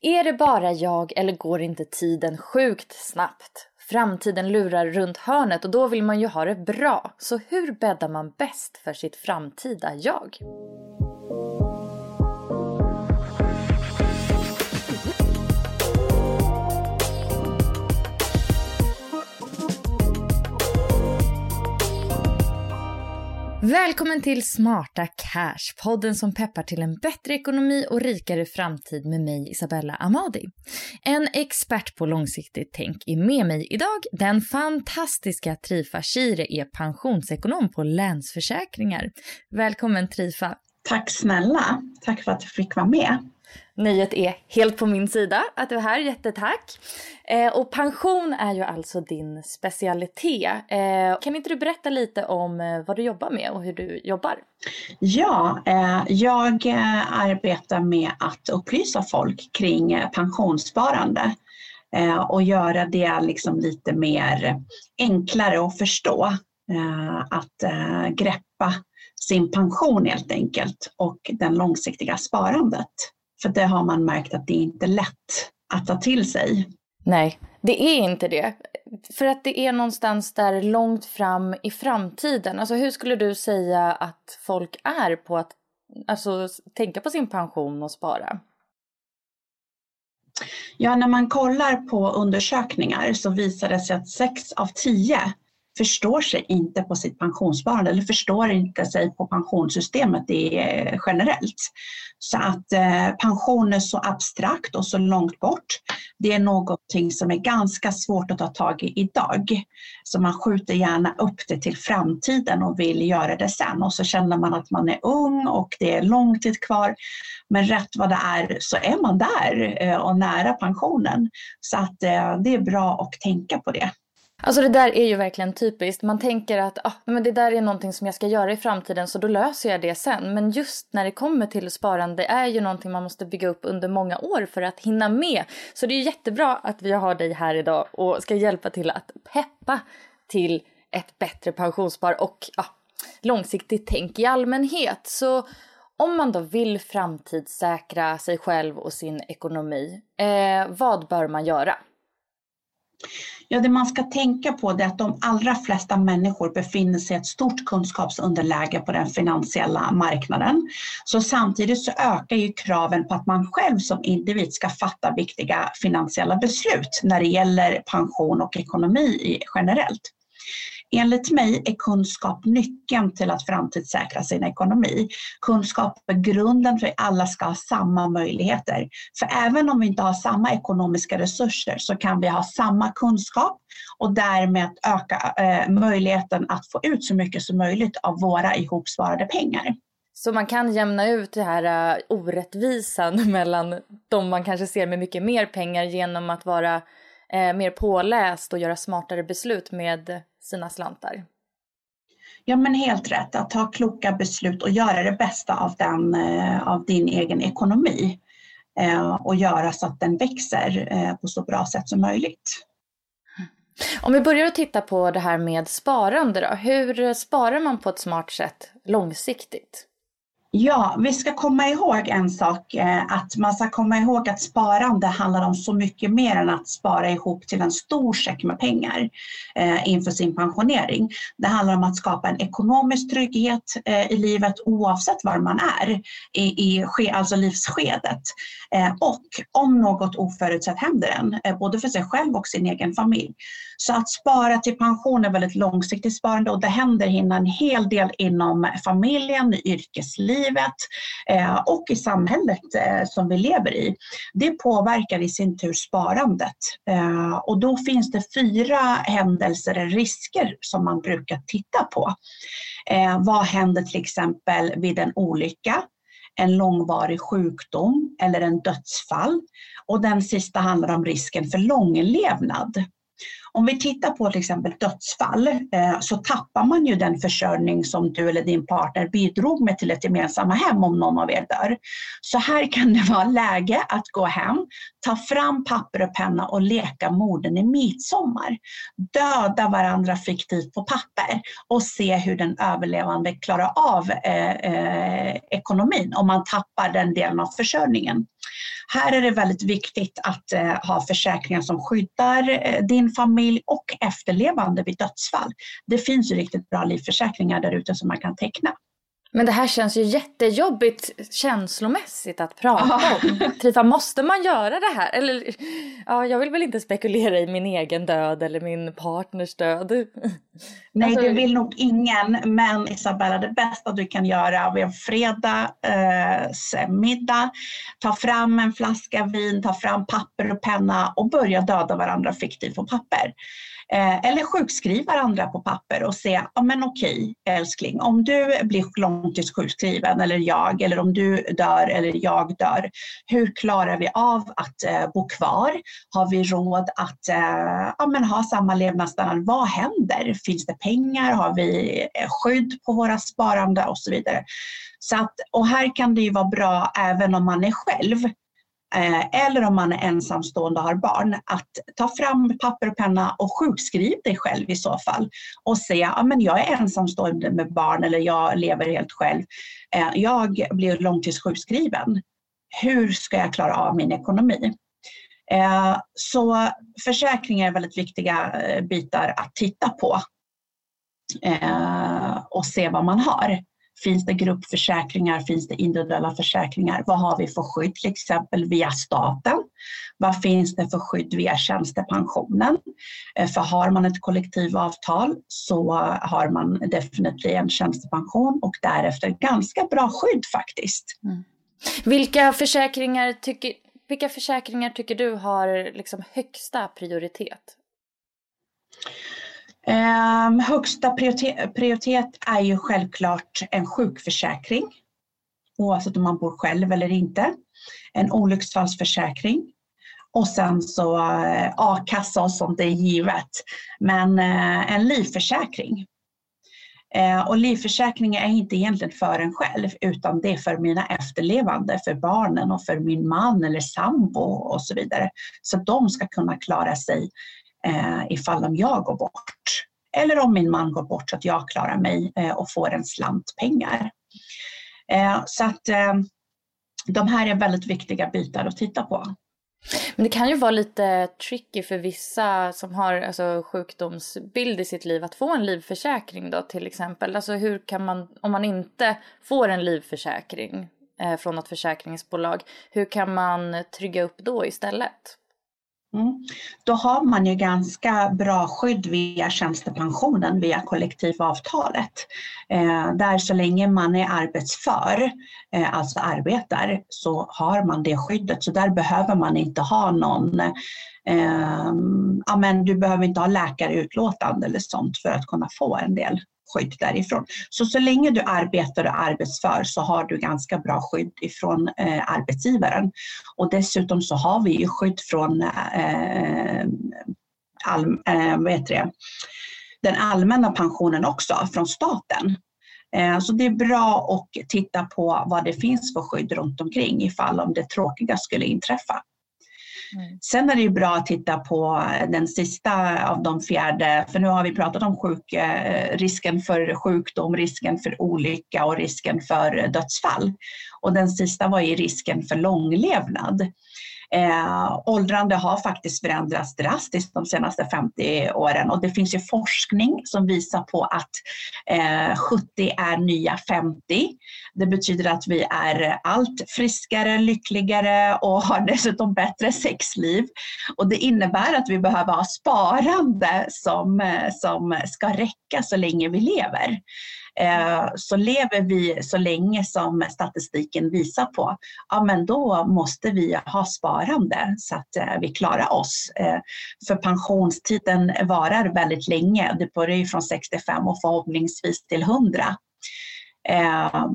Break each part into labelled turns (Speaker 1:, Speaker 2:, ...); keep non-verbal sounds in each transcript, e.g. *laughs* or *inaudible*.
Speaker 1: Är det bara jag eller går inte tiden sjukt snabbt? Framtiden lurar runt hörnet och då vill man ju ha det bra. Så hur bäddar man bäst för sitt framtida jag? Välkommen till Smarta Cash, podden som peppar till en bättre ekonomi och rikare framtid med mig Isabella Amadi. En expert på långsiktigt tänk är med mig idag. Den fantastiska Trifa Shire är pensionsekonom på Länsförsäkringar. Välkommen Trifa.
Speaker 2: Tack snälla. Tack för att jag fick vara med.
Speaker 1: Nöjet är helt på min sida att du är här, jättetack. Eh, och pension är ju alltså din specialitet. Eh, kan inte du berätta lite om eh, vad du jobbar med och hur du jobbar?
Speaker 2: Ja, eh, jag eh, arbetar med att upplysa folk kring eh, pensionssparande eh, och göra det liksom lite mer enklare att förstå. Att greppa sin pension helt enkelt och det långsiktiga sparandet. För det har man märkt att det inte är lätt att ta till sig.
Speaker 1: Nej, det är inte det. För att det är någonstans där långt fram i framtiden. Alltså hur skulle du säga att folk är på att alltså, tänka på sin pension och spara?
Speaker 2: Ja, när man kollar på undersökningar så visar det sig att 6 av 10 förstår sig inte på sitt pensionssparande eller förstår inte sig på pensionssystemet generellt. Så att eh, pension är så abstrakt och så långt bort. Det är någonting som är ganska svårt att ta tag i idag. Så man skjuter gärna upp det till framtiden och vill göra det sen och så känner man att man är ung och det är lång tid kvar. Men rätt vad det är så är man där eh, och nära pensionen. Så att eh, det är bra att tänka på det.
Speaker 1: Alltså det där är ju verkligen typiskt. Man tänker att ah, men det där är någonting som jag ska göra i framtiden så då löser jag det sen. Men just när det kommer till sparande är ju någonting man måste bygga upp under många år för att hinna med. Så det är jättebra att vi har dig här idag och ska hjälpa till att peppa till ett bättre pensionsspar och ah, långsiktigt tänk i allmänhet. Så om man då vill framtidssäkra sig själv och sin ekonomi, eh, vad bör man göra?
Speaker 2: Ja, det man ska tänka på är att de allra flesta människor befinner sig i ett stort kunskapsunderläge på den finansiella marknaden. Så samtidigt så ökar ju kraven på att man själv som individ ska fatta viktiga finansiella beslut när det gäller pension och ekonomi generellt. Enligt mig är kunskap nyckeln till att framtidssäkra sin ekonomi. Kunskap är grunden för att alla ska ha samma möjligheter. För även om vi inte har samma ekonomiska resurser så kan vi ha samma kunskap och därmed öka eh, möjligheten att få ut så mycket som möjligt av våra ihopsparade pengar.
Speaker 1: Så man kan jämna ut det här uh, orättvisan *laughs* mellan de man kanske ser med mycket mer pengar genom att vara eh, mer påläst och göra smartare beslut med sina slantar?
Speaker 2: Ja men helt rätt, att ta kloka beslut och göra det bästa av, den, eh, av din egen ekonomi eh, och göra så att den växer eh, på så bra sätt som möjligt.
Speaker 1: Om vi börjar att titta på det här med sparande då. Hur sparar man på ett smart sätt långsiktigt?
Speaker 2: Ja, vi ska komma ihåg en sak, eh, att man ska komma ihåg att sparande handlar om så mycket mer än att spara ihop till en stor säck med pengar eh, inför sin pensionering. Det handlar om att skapa en ekonomisk trygghet eh, i livet oavsett var man är i, i alltså livsskedet. Och om något oförutsett händer en, både för sig själv och sin egen familj. Så att spara till pension är väldigt långsiktigt sparande och det händer en hel del inom familjen, yrkeslivet eh, och i samhället eh, som vi lever i. Det påverkar i sin tur sparandet eh, och då finns det fyra händelser eller risker som man brukar titta på. Vad händer till exempel vid en olycka? en långvarig sjukdom eller en dödsfall. Och den sista handlar om risken för långlevnad. Om vi tittar på till exempel dödsfall eh, så tappar man ju den försörjning som du eller din partner bidrog med till ett gemensamma hem om någon av er dör. Så här kan det vara läge att gå hem, ta fram papper och penna och leka morden i midsommar. Döda varandra fiktivt på papper och se hur den överlevande klarar av eh, eh, ekonomin om man tappar den delen av försörjningen. Här är det väldigt viktigt att eh, ha försäkringar som skyddar eh, din familj och efterlevande vid dödsfall. Det finns ju riktigt bra livförsäkringar där ute som man kan teckna.
Speaker 1: Men det här känns ju jättejobbigt känslomässigt att prata om. *laughs* Typ, måste man göra det här? Eller, ja, jag vill väl inte spekulera i min egen död eller min partners död.
Speaker 2: Nej, alltså... det vill nog ingen. Men Isabella, det bästa du kan göra vid en fredags eh, middag, ta fram en flaska vin, ta fram papper och penna och börja döda varandra fiktivt på papper. Eh, eller sjukskriva andra på papper och se, ja men okej älskling, om du blir långtidssjukskriven eller jag, eller om du dör eller jag dör, hur klarar vi av att eh, bo kvar? Har vi råd att eh, ja, men ha samma levnadsstandard? Vad händer? Finns det pengar? Har vi eh, skydd på våra sparande och så vidare? Så att, och här kan det ju vara bra även om man är själv Eh, eller om man är ensamstående och har barn, att ta fram papper och penna och sjukskriv dig själv i så fall och säga, ja men jag är ensamstående med barn eller jag lever helt själv. Eh, jag blir långtidssjukskriven. Hur ska jag klara av min ekonomi? Eh, så försäkringar är väldigt viktiga bitar att titta på och se vad man har. Finns det gruppförsäkringar? Finns det individuella försäkringar? Vad har vi för skydd till exempel via staten? Vad finns det för skydd via tjänstepensionen? Eh, för har man ett kollektivavtal så har man definitivt en tjänstepension och därefter ganska bra skydd faktiskt. Mm.
Speaker 1: Vilka, försäkringar tycker, vilka försäkringar tycker du har liksom högsta prioritet?
Speaker 2: Eh, högsta prioritet, prioritet är ju självklart en sjukförsäkring oavsett om man bor själv eller inte. En olycksfallsförsäkring och sen så eh, a-kassa och sånt är givet. Men eh, en livförsäkring. Eh, och livförsäkring är inte egentligen för en själv utan det är för mina efterlevande, för barnen och för min man eller sambo och så vidare. Så att de ska kunna klara sig eh, ifall om jag går bort. Eller om min man går bort så att jag klarar mig eh, och får en slant pengar. Eh, så att eh, de här är väldigt viktiga bitar att titta på.
Speaker 1: Men det kan ju vara lite tricky för vissa som har alltså, sjukdomsbild i sitt liv att få en livförsäkring då till exempel. Alltså hur kan man, om man inte får en livförsäkring eh, från något försäkringsbolag, hur kan man trygga upp då istället?
Speaker 2: Mm. Då har man ju ganska bra skydd via tjänstepensionen, via kollektivavtalet. Eh, där så länge man är arbetsför, eh, alltså arbetar, så har man det skyddet. Så där behöver man inte ha någon eh, ja, men du behöver inte ha läkarutlåtande eller sånt för att kunna få en del skydd därifrån. Så så länge du arbetar och arbetsför så har du ganska bra skydd ifrån eh, arbetsgivaren. Och dessutom så har vi ju skydd från eh, all, eh, vad heter det? den allmänna pensionen också från staten. Eh, så det är bra att titta på vad det finns för skydd runt omkring ifall om det tråkiga skulle inträffa. Mm. Sen är det ju bra att titta på den sista av de fjärde, för nu har vi pratat om sjuk, eh, risken för sjukdom, risken för olycka och risken för dödsfall. Och den sista var ju risken för långlevnad. Eh, åldrande har faktiskt förändrats drastiskt de senaste 50 åren och det finns ju forskning som visar på att eh, 70 är nya 50. Det betyder att vi är allt friskare, lyckligare och har dessutom bättre sexliv. Och det innebär att vi behöver ha sparande som, eh, som ska räcka så länge vi lever. Eh, så lever vi så länge som statistiken visar på, ja men då måste vi ha sparande så att eh, vi klarar oss. Eh, för pensionstiden varar väldigt länge, det börjar ju från 65 och förhoppningsvis till 100.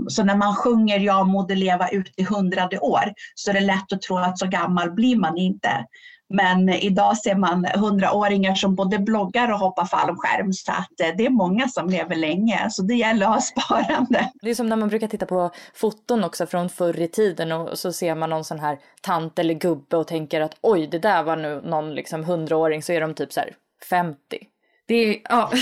Speaker 2: Så när man sjunger Jag måste leva ut i hundrade år så är det lätt att tro att så gammal blir man inte. Men idag ser man hundraåringar som både bloggar och hoppar fallskärm så att eh, det är många som lever länge så det gäller att ha *laughs* sparande.
Speaker 1: Det är som när man brukar titta på foton också från förr i tiden och så ser man någon sån här tant eller gubbe och tänker att oj det där var nu någon liksom hundraåring så är de typ så här 50. Det är, ja. *laughs*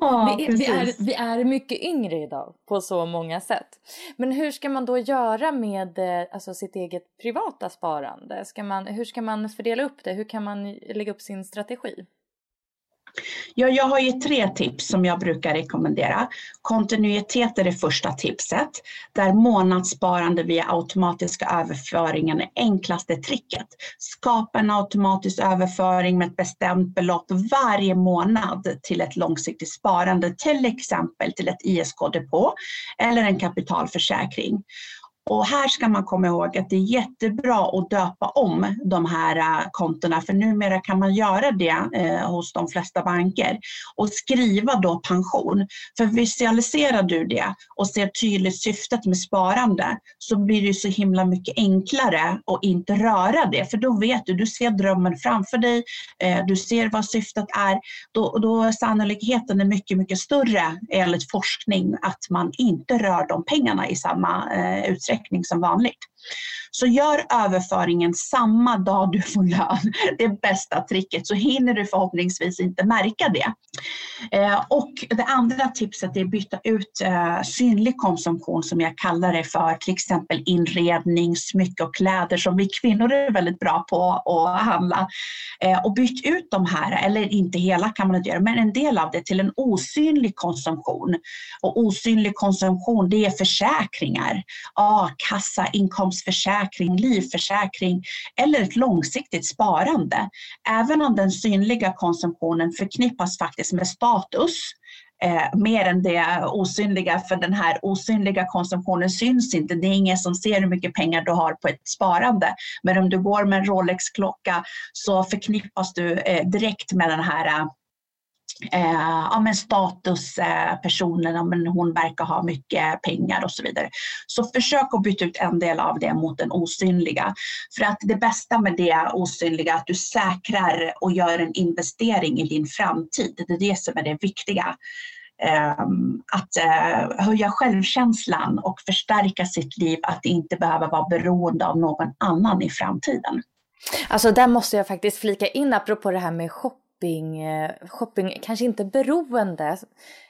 Speaker 1: ja, *laughs* vi, är, vi, är, vi är mycket yngre idag på så många sätt. Men hur ska man då göra med eh, alltså, sitt eget privata sparande? Ska man, hur ska man fördela upp det? Hur kan man lägga upp sin strategi?
Speaker 2: Ja, jag har ju tre tips som jag brukar rekommendera. Kontinuitet är det första tipset, där månadssparande via automatiska överföringen är enklaste tricket. Skapa en automatisk överföring med ett bestämt belopp varje månad till ett långsiktigt sparande, till exempel till ett ISK-depå eller en kapitalförsäkring. Och här ska man komma ihåg att det är jättebra att döpa om de här äh, kontona för numera kan man göra det eh, hos de flesta banker och skriva då pension. För visualiserar du det och ser tydligt syftet med sparande så blir det så himla mycket enklare att inte röra det för då vet du, du ser drömmen framför dig, eh, du ser vad syftet är. Då, då är sannolikheten är mycket, mycket större enligt forskning att man inte rör de pengarna i samma eh, utsträckning täckning som vanligt. Så gör överföringen samma dag du får lön. Det är bästa tricket så hinner du förhoppningsvis inte märka det. Eh, och det andra tipset är att byta ut eh, synlig konsumtion som jag kallar det för, till exempel inredning, smycke och kläder som vi kvinnor är väldigt bra på att handla. Eh, och byt ut de här, eller inte hela kan man inte göra, men en del av det till en osynlig konsumtion. Och osynlig konsumtion det är försäkringar, a-kassa, inkomst försäkring, livförsäkring eller ett långsiktigt sparande. Även om den synliga konsumtionen förknippas faktiskt med status eh, mer än det osynliga, för den här osynliga konsumtionen syns inte. Det är ingen som ser hur mycket pengar du har på ett sparande. Men om du går med en Rolex-klocka så förknippas du eh, direkt med den här eh, eh, ja, men statuspersonen, eh, men hon verkar ha mycket pengar och så vidare. Så försök att byta ut en del av det mot den osynliga. För att det bästa med det osynliga är att du säkrar och gör en investering i din framtid. Det är det som är det viktiga. Eh, att eh, höja självkänslan och förstärka sitt liv, att inte behöva vara beroende av någon annan i framtiden.
Speaker 1: Alltså där måste jag faktiskt flika in apropå det här med shopping shopping, eh, shopping kanske inte beroende,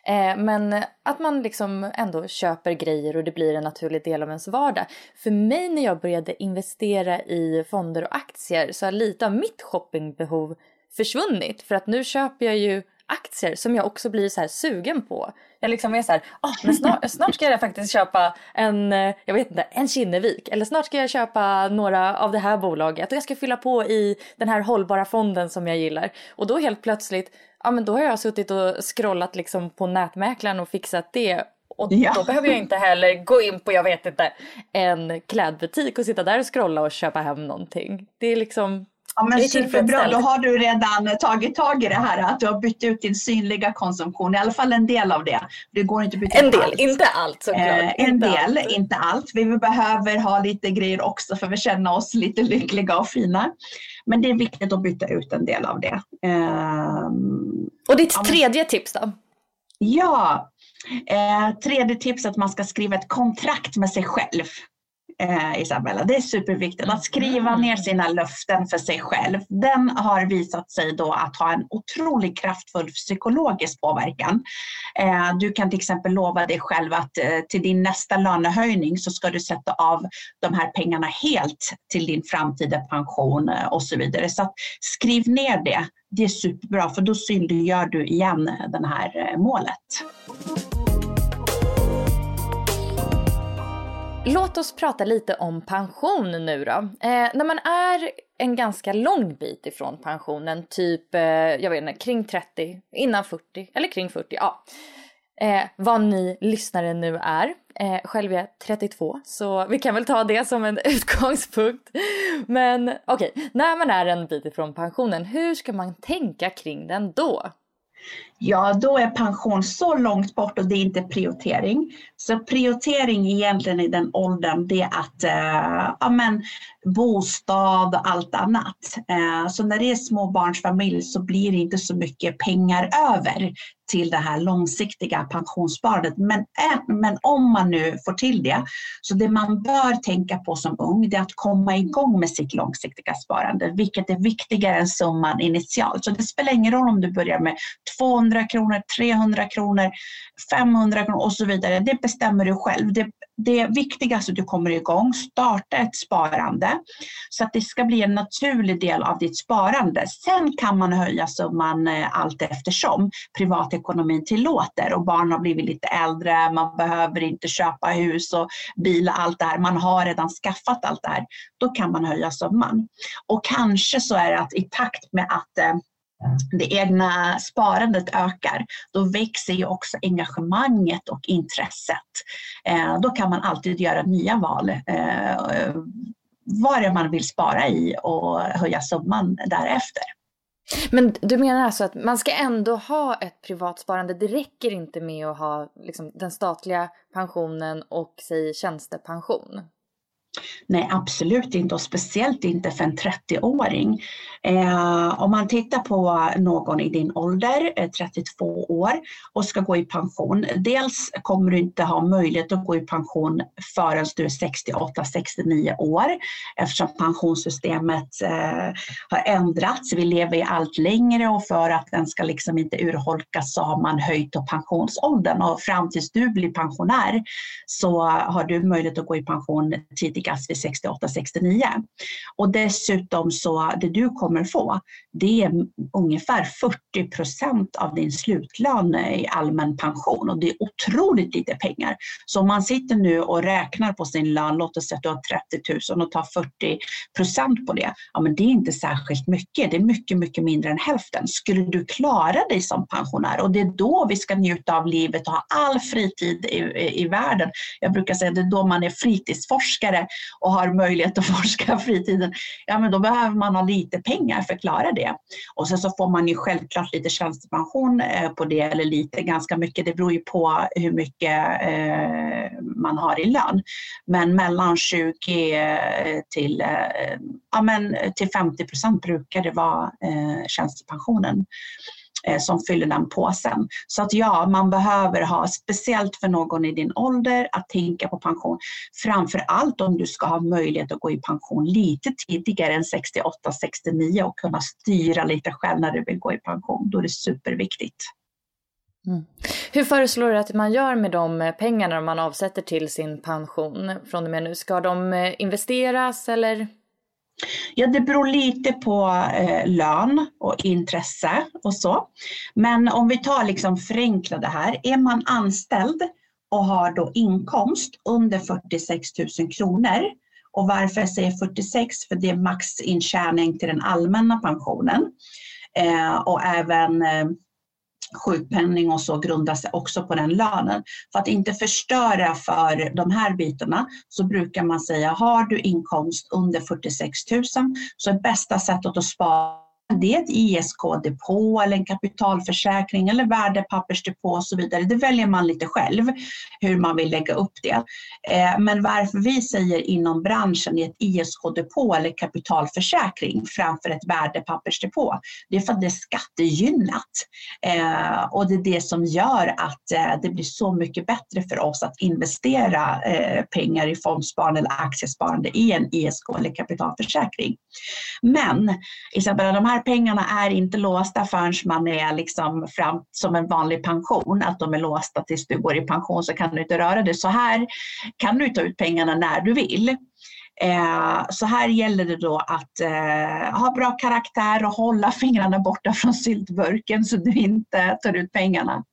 Speaker 1: eh, men att man liksom ändå köper grejer och det blir en naturlig del av ens vardag. För mig när jag började investera i fonder och aktier så har lite av mitt shoppingbehov försvunnit för att nu köper jag ju aktier som jag också blir så här sugen på. Jag liksom är så här, oh, men *laughs* snart, snart ska jag faktiskt köpa en, eh, jag vet inte, en Kinnevik. Eller snart ska jag köpa några av det här bolaget och jag ska fylla på i den här hållbara fonden som jag gillar. Och då helt plötsligt, ja men då har jag suttit och scrollat liksom på nätmäklaren och fixat det och ja. då behöver jag inte heller gå in på, jag vet inte, en klädbutik och sitta där och scrolla och köpa hem någonting. Det är liksom,
Speaker 2: Ja, men superbra, då har du redan tagit tag i det här att du har bytt ut din synliga konsumtion, i alla fall en del av det. Det går inte att byta
Speaker 1: En del,
Speaker 2: allt.
Speaker 1: inte allt såklart.
Speaker 2: Eh, en del, allt. inte allt. Vi behöver ha lite grejer också för att känna oss lite lyckliga och fina. Men det är viktigt att byta ut en del av det. Eh,
Speaker 1: och ditt ja, tredje tips då?
Speaker 2: Ja, eh, tredje tips är att man ska skriva ett kontrakt med sig själv eh, Isabella. Det är superviktigt att skriva ner sina löften för sig själv. Den har visat sig då att ha en otroligt kraftfull psykologisk påverkan. Eh, du kan till exempel lova dig själv att eh, till din nästa lönehöjning så ska du sätta av de här pengarna helt till din framtida pension eh, och så vidare. Så skriv ner det. Det är superbra för då synliggör du igen det här eh, målet.
Speaker 1: Låt oss prata lite om pension nu då. Eh, när man är en ganska lång bit ifrån pensionen, typ eh, jag vet inte, kring 30, innan 40 eller kring 40, ja. Eh, vad ni lyssnare nu är. Eh, själv är jag 32 så vi kan väl ta det som en *laughs* utgångspunkt. Men okej, okay, när man är en bit ifrån pensionen, hur ska man tänka kring den då?
Speaker 2: Ja, då är pension så långt bort och det är inte prioritering. Så prioritering egentligen i den åldern det är att eh, ja, men, bostad och allt annat. Eh, så när det är småbarnsfamilj så blir det inte så mycket pengar över till det här långsiktiga pensionssparandet. Men, men om man nu får till det, så det man bör tänka på som ung, det är att komma igång med sitt långsiktiga sparande, vilket är viktigare än summan initialt. Så det spelar ingen roll om du börjar med 200 kronor, 300 kronor, 500 kronor och så vidare. Det bestämmer du själv. Det, det viktigaste är att du kommer igång, starta ett sparande så att det ska bli en naturlig del av ditt sparande. Sen kan man höja summan eh, allt eftersom privatekonomin tillåter och barn har blivit lite äldre, man behöver inte köpa hus och bil och allt det här. Man har redan skaffat allt det här. Då kan man höja summan. Och kanske så är det att i takt med att eh, det egna sparandet ökar, då växer ju också engagemanget och intresset. Eh, då kan man alltid göra nya val eh, vad det man vill spara i och höja summan därefter.
Speaker 1: Men du menar alltså att man ska ändå ha ett privat sparande? Det räcker inte med att ha liksom, den statliga pensionen och säg tjänstepension?
Speaker 2: Nej, absolut inte och speciellt inte för en 30-åring. Eh, om man tittar på någon i din ålder, eh, 32 år, och ska gå i pension. Dels kommer du inte ha möjlighet att gå i pension förrän du är 68-69 år eftersom pensionssystemet eh, har ändrats. Vi lever i allt längre och för att den ska liksom inte urholkas så har man höjt pensionsåldern och fram tills du blir pensionär så har du möjlighet att gå i pension tidigare vid 68-69. Och dessutom så det du kommer få, det är ungefär 40 procent av din slutlön i allmän pension och det är otroligt lite pengar. Så om man sitter nu och räknar på sin lön, låt oss säga att du har 30 000 och tar 40 procent på det, ja men det är inte särskilt mycket. Det är mycket, mycket mindre än hälften. Skulle du klara dig som pensionär och det är då vi ska njuta av livet och ha all fritid i, i, i världen. Jag brukar säga att det är då man är fritidsforskare och har möjlighet att *laughs* forska fritiden, ja men då behöver man ha lite pengar för att klara det. Och sen så får man ju självklart lite tjänstepension eh, på det, eller lite, ganska mycket. Det beror ju på hur mycket eh, man har i lön. Men mellan 20 eh, till, ja, men till 50 procent brukar det vara tjänstepensionen. Eh, som fyller den påsen. Så att ja, man behöver ha, speciellt för någon i din ålder, att tänka på pension. Framför allt om du ska ha möjlighet att gå i pension lite tidigare än 68-69 och kunna styra lite själv när du vill gå i pension. Då är det superviktigt.
Speaker 1: Mm. Hur föreslår du att man gör med de pengarna man avsätter till sin pension från och med nu? Ska de eh, investeras eller?
Speaker 2: Ja, det beror lite på eh, lön och intresse och så. Men om vi tar liksom förenklade här. Är man anställd och har då inkomst under 46 000 kronor och varför jag säger 46? För det är maxintjäning till den allmänna pensionen. Eh, och även eh, sjukpenning och så grundar sig också på den lönen. För att inte förstöra för de här bitarna så brukar man säga har du inkomst under 46 000 så är bästa sättet att spara det är ett ISK-depå eller en kapitalförsäkring eller värdepappersdepå och så vidare. Det väljer man lite själv hur man vill lägga upp det. Eh, men varför vi säger inom branschen i ett ISK-depå eller kapitalförsäkring framför ett värdepappersdepå, det är för att det är skattegynnat. Eh, och det är det som gör att eh, det blir så mycket bättre för oss att investera pengar i fondsparande eller aktiesparande i en ISK eller kapitalförsäkring. Men Isabella, de här här pengarna är inte låsta förrän man är liksom fram som en vanlig pension, att de är låsta tills du går i pension så kan du inte röra det. Så här kan du ta ut pengarna när du vill. Eh, så här gäller det då att eh, ha bra karaktär och hålla fingrarna borta från syltburken så du inte tar ut pengarna.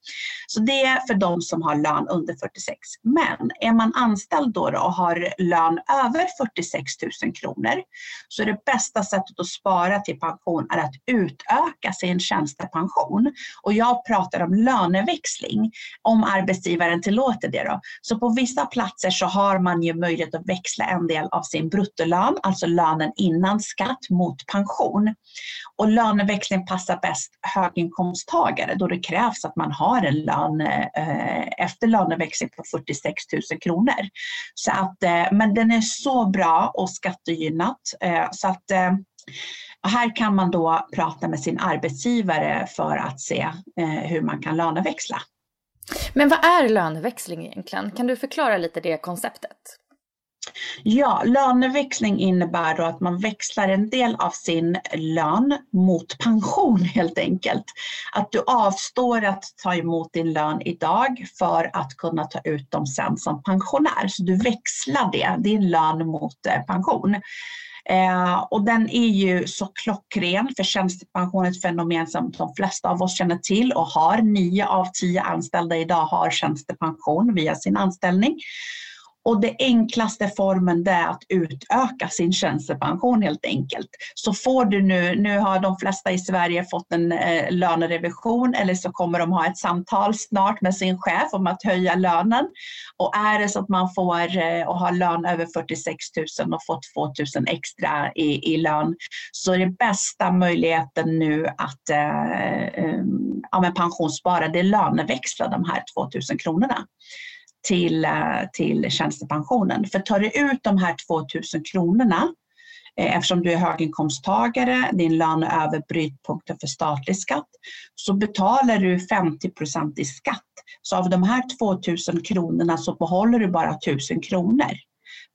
Speaker 2: Så det är för de som har lön under 46. Men är man anställd då, då och har lön över 46 000 kronor så är det bästa sättet att spara till pension är att utöka sin tjänstepension. Och jag pratar om löneväxling om arbetsgivaren tillåter det. Då. Så på vissa platser så har man ju möjlighet att växla en del av sin bruttolön, alltså lönen innan skatt, mot pension. Och löneväxling passar bäst höginkomsttagare då det krävs att man har en lön eh, efter löneväxling på 46 000 kronor. Så att, eh, men den är så bra och skattegynnat eh, så att eh, här kan man då prata med sin arbetsgivare för att se eh, hur man kan löneväxla.
Speaker 1: Men vad är löneväxling egentligen? Kan du förklara lite det konceptet?
Speaker 2: Ja, löneväxling innebär då att man växlar en del av sin lön mot pension helt enkelt. Att du avstår att ta emot din lön idag för att kunna ta ut dem sen som pensionär. Så du växlar det, din lön mot eh, pension. Eh, och den är ju så klockren för tjänstepension är ett fenomen som de flesta av oss känner till och har. Nio av tio anställda idag har tjänstepension via sin anställning. Och det enklaste formen det är att utöka sin tjänstepension helt enkelt. Så får du nu, nu har de flesta i Sverige fått en eh, lönerevision eller så kommer de ha ett samtal snart med sin chef om att höja lönen. Och är det så att man får eh, och har lön över 46 000 och fått 2 000 extra i, i lön så är det bästa möjligheten nu att eh, eh ja, pensionsspara, det är löneväxla de här 2 000 kronorna till, eh, till tjänstepensionen. För tar du ut de här 2000 kronorna eh, eftersom du är höginkomsttagare, din lön är över brytpunkten för statlig skatt, så betalar du 50 i skatt. Så av de här 2000 kronorna så behåller du bara 1000 kronor.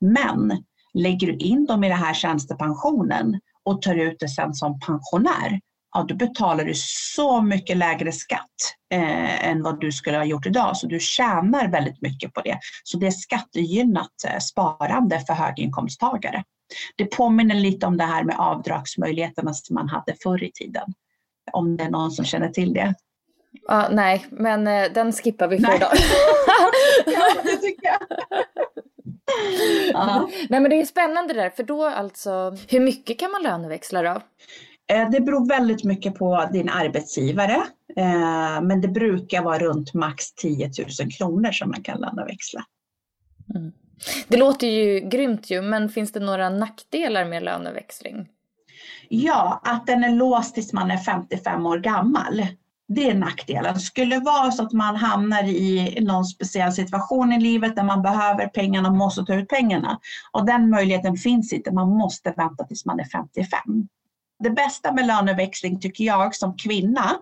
Speaker 2: Men lägger du in dem i den här tjänstepensionen och tar ut det sen som pensionär, ja, då betalar du så mycket lägre skatt eh, än vad du skulle ha gjort idag. Så du tjänar väldigt mycket på det. Så det är skattegynnat eh, sparande för höginkomsttagare. Det påminner lite om det här med avdragsmöjligheterna som man hade förr i tiden. Om det är någon som känner till det.
Speaker 1: Ja, nej, men eh, den skippar vi för idag. *laughs*
Speaker 2: ja, det tycker jag. *laughs*
Speaker 1: Nej men det är spännande där, för då alltså, hur mycket kan man löneväxla då?
Speaker 2: Eh, det beror väldigt mycket på din arbetsgivare, eh, men det brukar vara runt max 10 000 kronor som man kan löneväxla.
Speaker 1: Mm. Det låter ju grymt ju, men finns det några nackdelar med löneväxling?
Speaker 2: Ja, att den är låst tills man är 55 år gammal. Det är nackdelen. Skulle det vara så att man hamnar i någon speciell situation i livet där man behöver pengarna och måste ta ut pengarna. Och den möjligheten finns inte, man måste vänta tills man är 55 det bästa med löneväxling tycker jag som kvinna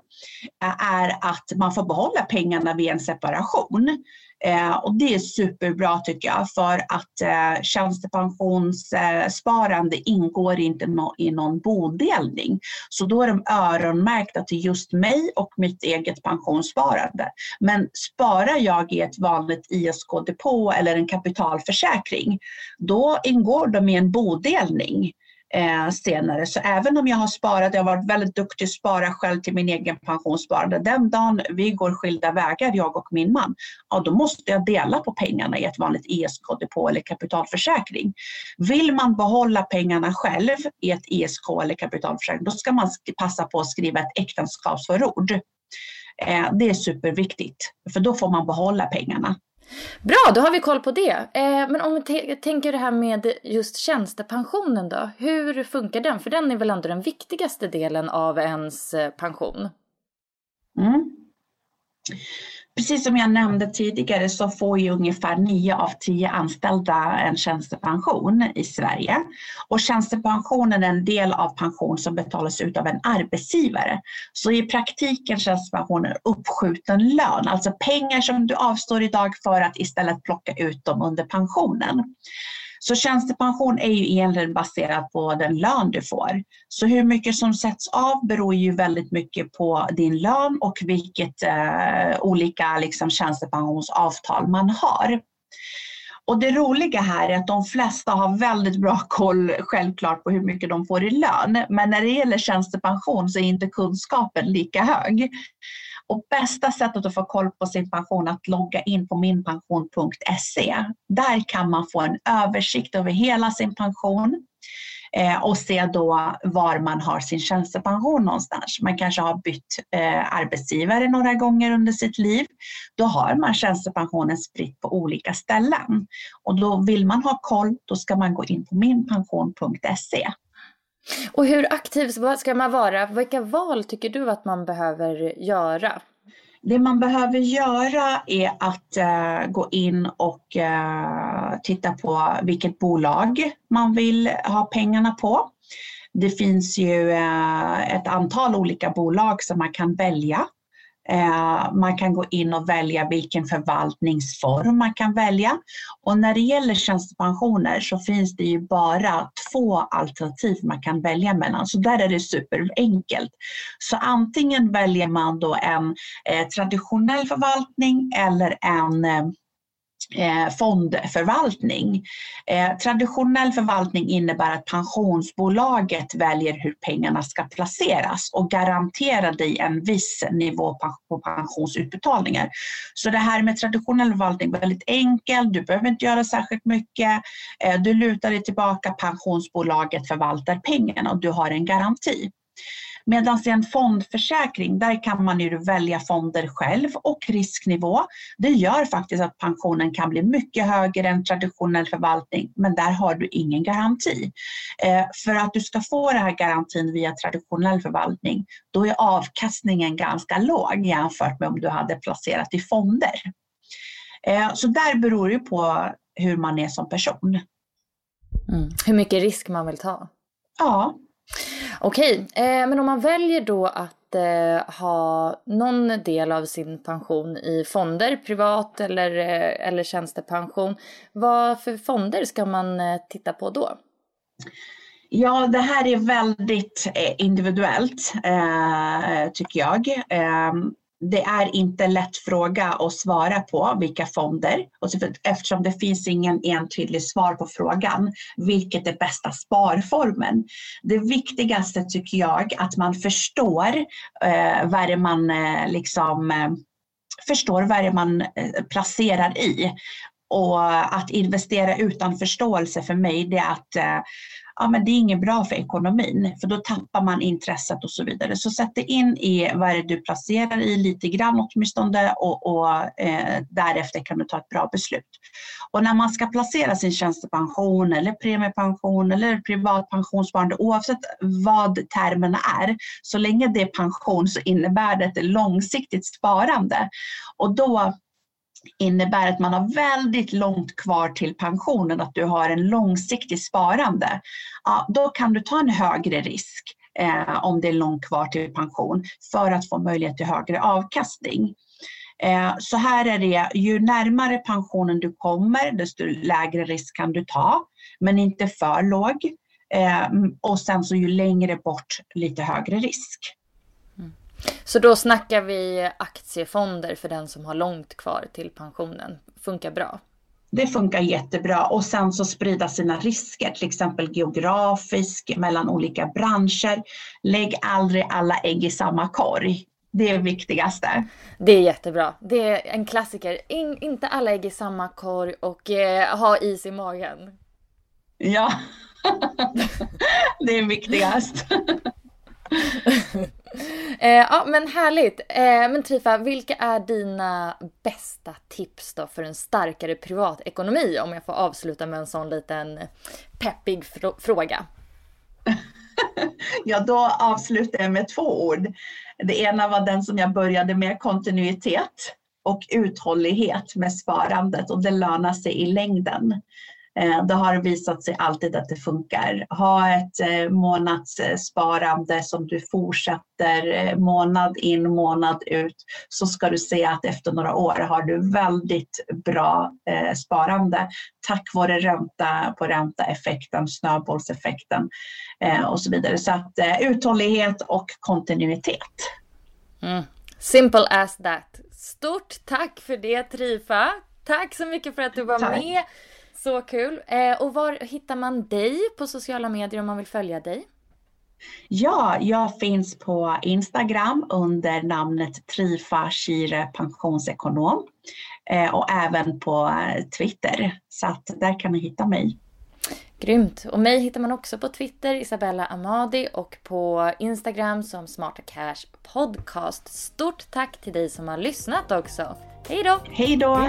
Speaker 2: eh, är att man får behålla pengarna vid en separation. Eh, och det är superbra tycker jag för att eh, tjänstepensionssparande eh, ingår inte no i någon bodelning. Så då är de öronmärkta till just mig och mitt eget pensionssparande. Men sparar jag i ett vanligt ISK-depå eller en kapitalförsäkring, då ingår de i en bodelning eh, senare. Så även om jag har sparat, jag har varit väldigt duktig att spara själv till min egen pensionssparande. Den dagen vi går skilda vägar, jag och min man, ja, då måste jag dela på pengarna i ett vanligt ESK-depå eller kapitalförsäkring. Vill man behålla pengarna själv i ett ESK eller kapitalförsäkring, då ska man passa på att skriva ett äktenskapsförord eh, det är superviktigt, för då får man behålla pengarna.
Speaker 1: Bra, då har vi koll på det. Eh, men om vi tänker det här med just tjänstepensionen då. Hur funkar den? För den är väl ändå den viktigaste delen av ens eh, pension?
Speaker 2: Mm. Precis som jag nämnde tidigare så får ju ungefär 9 av 10 anställda en tjänstepension i Sverige. Och tjänstepensionen är en del av pension som betalas ut av en arbetsgivare. Så i praktiken tjänstepensionen uppskjuten lön, alltså pengar som du avstår idag för att istället plocka ut dem under pensionen. Så tjänstepension är ju egentligen baserat på den lön du får. Så hur mycket som sätts av beror ju väldigt mycket på din lön och vilket eh, olika liksom, tjänstepensionsavtal man har. Och det roliga här är att de flesta har väldigt bra koll självklart på hur mycket de får i lön. Men när det gäller tjänstepension så är inte kunskapen lika hög. Och bästa sättet att få koll på sin pension är att logga in på minpension.se. Där kan man få en översikt över hela sin pension eh, och se då var man har sin tjänstepension någonstans. Man kanske har bytt eh, arbetsgivare några gånger under sitt liv. Då har man tjänstepensionen spritt på olika ställen. Och då vill man ha koll, då ska man gå in på minpension.se.
Speaker 1: Och hur aktiv ska man vara? Vilka val tycker du att man behöver göra?
Speaker 2: Det man behöver göra är att uh, gå in och uh, titta på vilket bolag man vill ha pengarna på. Det finns ju uh, ett antal olika bolag som man kan välja. Eh, man kan gå in och välja vilken förvaltningsform man kan välja. Och när det gäller tjänstepensioner så finns det ju bara två alternativ man kan välja mellan. Så där är det superenkelt. Så antingen väljer man då en eh, traditionell förvaltning eller en eh, eh, fondförvaltning. Eh, traditionell förvaltning innebär att pensionsbolaget väljer hur pengarna ska placeras och garanterar dig en viss nivå på pensionsutbetalningar. Så det här med traditionell förvaltning är väldigt enkelt, du behöver inte göra särskilt mycket. Eh, du lutar dig tillbaka, pensionsbolaget förvaltar pengarna och du har en garanti. Medan i en fondförsäkring, där kan man ju välja fonder själv och risknivå. Det gör faktiskt att pensionen kan bli mycket högre än traditionell förvaltning, men där har du ingen garanti. Eh, för att du ska få den här garantin via traditionell förvaltning, då är avkastningen ganska låg jämfört med om du hade placerat i fonder. Eh, så där beror det på hur man är som person.
Speaker 1: Mm. Hur mycket risk man vill ta.
Speaker 2: Ja,
Speaker 1: Okej, eh, men om man väljer då att eh, ha någon del av sin pension i fonder, privat eller, eh, eller tjänstepension. Vad för fonder ska man eh, titta på då?
Speaker 2: Ja, det här är väldigt eh, individuellt eh, tycker jag ehm, det är inte en lätt fråga att svara på vilka fonder eftersom det finns ingen entydig svar på frågan vilket är bästa sparformen. Det viktigaste tycker jag att man förstår eh, vad det man eh, liksom eh, förstår vad det man eh, placerar i. Och att investera utan förståelse för mig det är att eh, ja, men det är inget bra för ekonomin för då tappar man intresset och så vidare. Så sätt dig in i vad det är du placerar i lite grann åtminstone och, och eh, därefter kan du ta ett bra beslut. Och när man ska placera sin tjänstepension eller premiepension eller privat pensionssparande oavsett vad termerna är, så länge det är pension så innebär det ett långsiktigt sparande. Och då innebär att man har väldigt långt kvar till pensionen, att du har en långsiktig sparande, ja, då kan du ta en högre risk eh, om det är långt kvar till pension för att få möjlighet till högre avkastning. Eh, så här är det, ju närmare pensionen du kommer, desto lägre risk kan du ta, men inte för låg. Eh, och sen så ju längre bort, lite högre risk.
Speaker 1: Så då snackar vi aktiefonder för den som har långt kvar till pensionen. Funkar bra.
Speaker 2: Det funkar jättebra och sen så sprida sina risker, till exempel geografiskt, mellan olika branscher. Lägg aldrig alla ägg i samma korg. Det är det viktigaste.
Speaker 1: Det är jättebra. Det är en klassiker. In, inte alla ägg i samma korg och eh, ha is i magen.
Speaker 2: Ja, *laughs* det är viktigast. *laughs* *laughs*
Speaker 1: eh, ja, men härligt. Eh, men Trifa, vilka är dina bästa tips då för en starkare privatekonomi? Om jag får avsluta med en sån liten peppig fr fråga. *laughs*
Speaker 2: ja, då avslutar jag med två ord. Det ena var den som jag började med, kontinuitet och uthållighet med sparandet och det lönar sig i längden. Eh, det har visat sig alltid att det funkar. Ha ett eh, månadssparande som du fortsätter eh, månad in månad ut så ska du se att efter några år har du väldigt bra sparande tack vare ränta på ränta-effekten, snöbollseffekten och så vidare. Så att uthållighet och kontinuitet.
Speaker 1: Mm. Simple as that. Stort tack för det Trifa. Tack så mycket för att du var tack. med. Så kul. Eh, och var hittar man dig på sociala medier om man vill följa dig?
Speaker 2: Ja, jag finns på Instagram under namnet Trifa Kire pensionsekonom eh, och även på eh, Twitter. Så att där kan ni hitta mig.
Speaker 1: Grymt! Och mig hittar man också på Twitter, Isabella Amadi och på Instagram som Smarta Cash Podcast. Stort tack till dig som har lyssnat också. Hej då!
Speaker 2: Hej då!